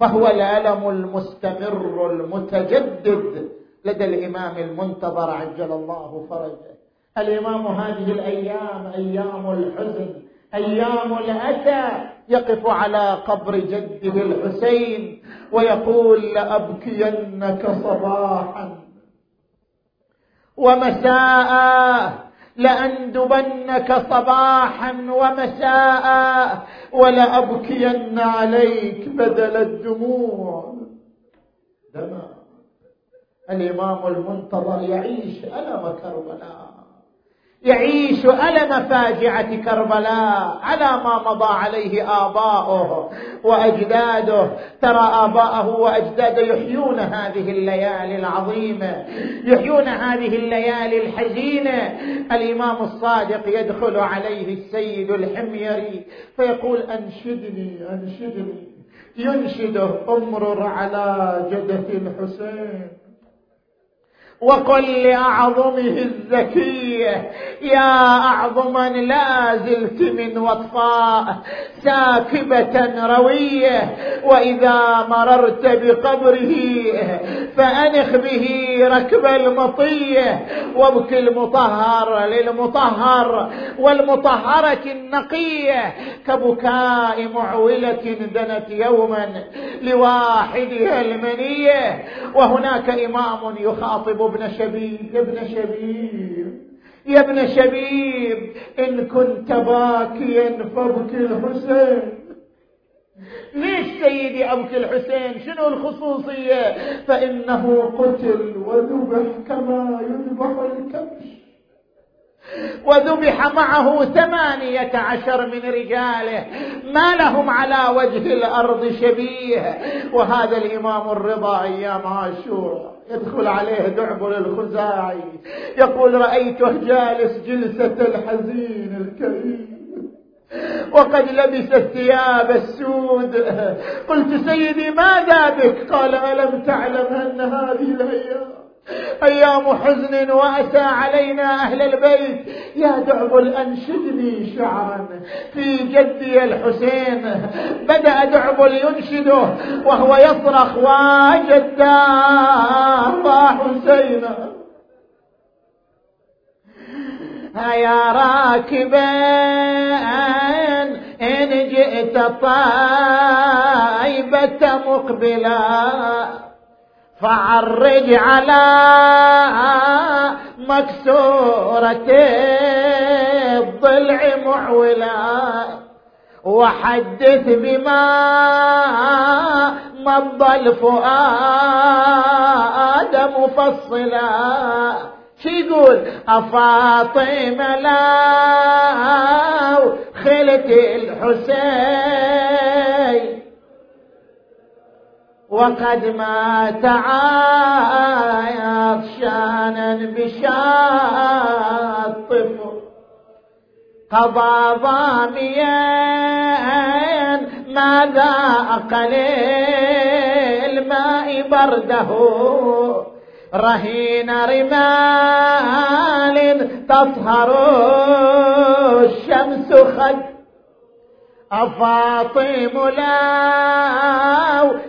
فهو الألم المستمر المتجدد لدى الإمام المنتظر عجل الله فرجه. الإمام هذه الأيام أيام الحزن أيام الأتى يقف على قبر جده الحسين ويقول لأبكينك صباحا. ومساء لأندبنك صباحا ومساء ولأبكين عليك بدل الدموع. دمع الإمام المنتظر يعيش الم كربلاء يعيش الم فاجعه كربلاء على ما مضى عليه آباؤه وأجداده. ترى آباءه واجداده يحيون هذه الليالي العظيمة يحيون هذه الليالي الحزينة. الإمام الصادق يدخل عليه السيد الحميري فيقول أنشدني أنشدني. ينشده امرر على جدة الحسين. وقل لأعظمه الزكية يا أعظما لا زلت من وطفاء ساكبة روية وإذا مررت بقبره فأنخ به ركب المطية. وابك المطهر للمطهر والمطهرة النقية كبكاء معولة دنت يوما لواحدها المنية. وهناك إمام يخاطب ابن شبيب يا ابن شبيب. يا ابن شبيب إن كنت باكيا فابكي الحسين. ليش سيدي أبكي الحسين؟ شنو الخصوصية؟ فإنه قتل وذبح كما يذبح الكبش. وذبح معه ثمانية عشر من رجاله. ما لهم على وجه الأرض شبيه. وهذا الإمام الرضا أيام عاشوراء. يدخل عليه دعبل الخزاعي. يقول رأيته جالس جلسة الحزين الكريم. وقد لبس الثياب السود. قلت سيدي ماذا بك؟ قال ألم تعلم أن هذه الأيام أيام حزن وأسى علينا أهل البيت. يا دعبل أنشدني شعرا في جدي الحسين. بدأ دعبل ينشده وهو يصرخ وجداه وحسينا هيا راكبا إن جئت طيبة مقبلا. فعرج على مكسورة الضلع معولا وحدث بما مضى الفؤاد مفصلا. شو يقول أفاطمة لا خلت الحسين وقد مات عطشانا بشاطف. قضى ضاميا ماذا أقل الماء برده. رهين رمال تطهر الشمس خد أفاطم لا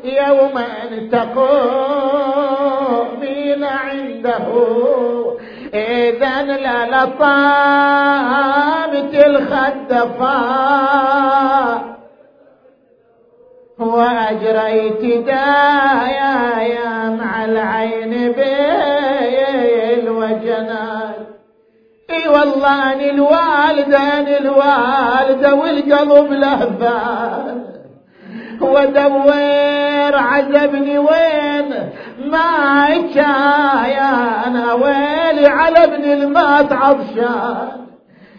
يوما تقومين عنده. إذا للطامت الخدفاء وأجريت دايا مع العين بالوجنات إي والله اني الوالده اني الوالده والقلب لهفان ودور عذبني وين ما أنا ويلي على ابن المات عطشان.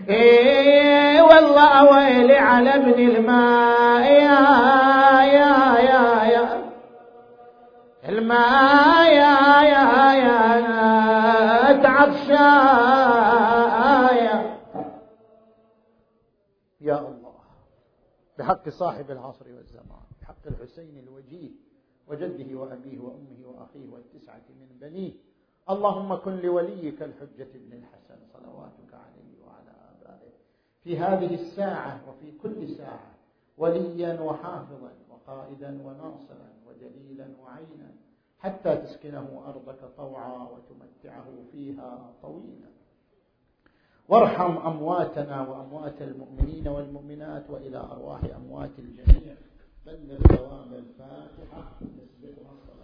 إيه والله ويلي على ابن الماء يا يا يا يا الماء يا يا يا تعطشان. بحق صاحب العصر والزمان بحق الحسين الوجيه وجده وأبيه وأمه وأخيه والتسعة من بنيه. اللهم كن لوليك الحجة ابن الحسن صلواتك عليه وعلى آبائه. في هذه الساعة وفي كل ساعة وليا وحافظا وقائدا وناصرا ودليلا وعينا حتى تسكنه أرضك طوعا وتمتعه فيها طويلا. وارحم أمواتنا وأموات المؤمنين والمؤمنات وإلى أرواح أموات الجميع. بلغ ثواب الفاتحة. تسبقها الصلاة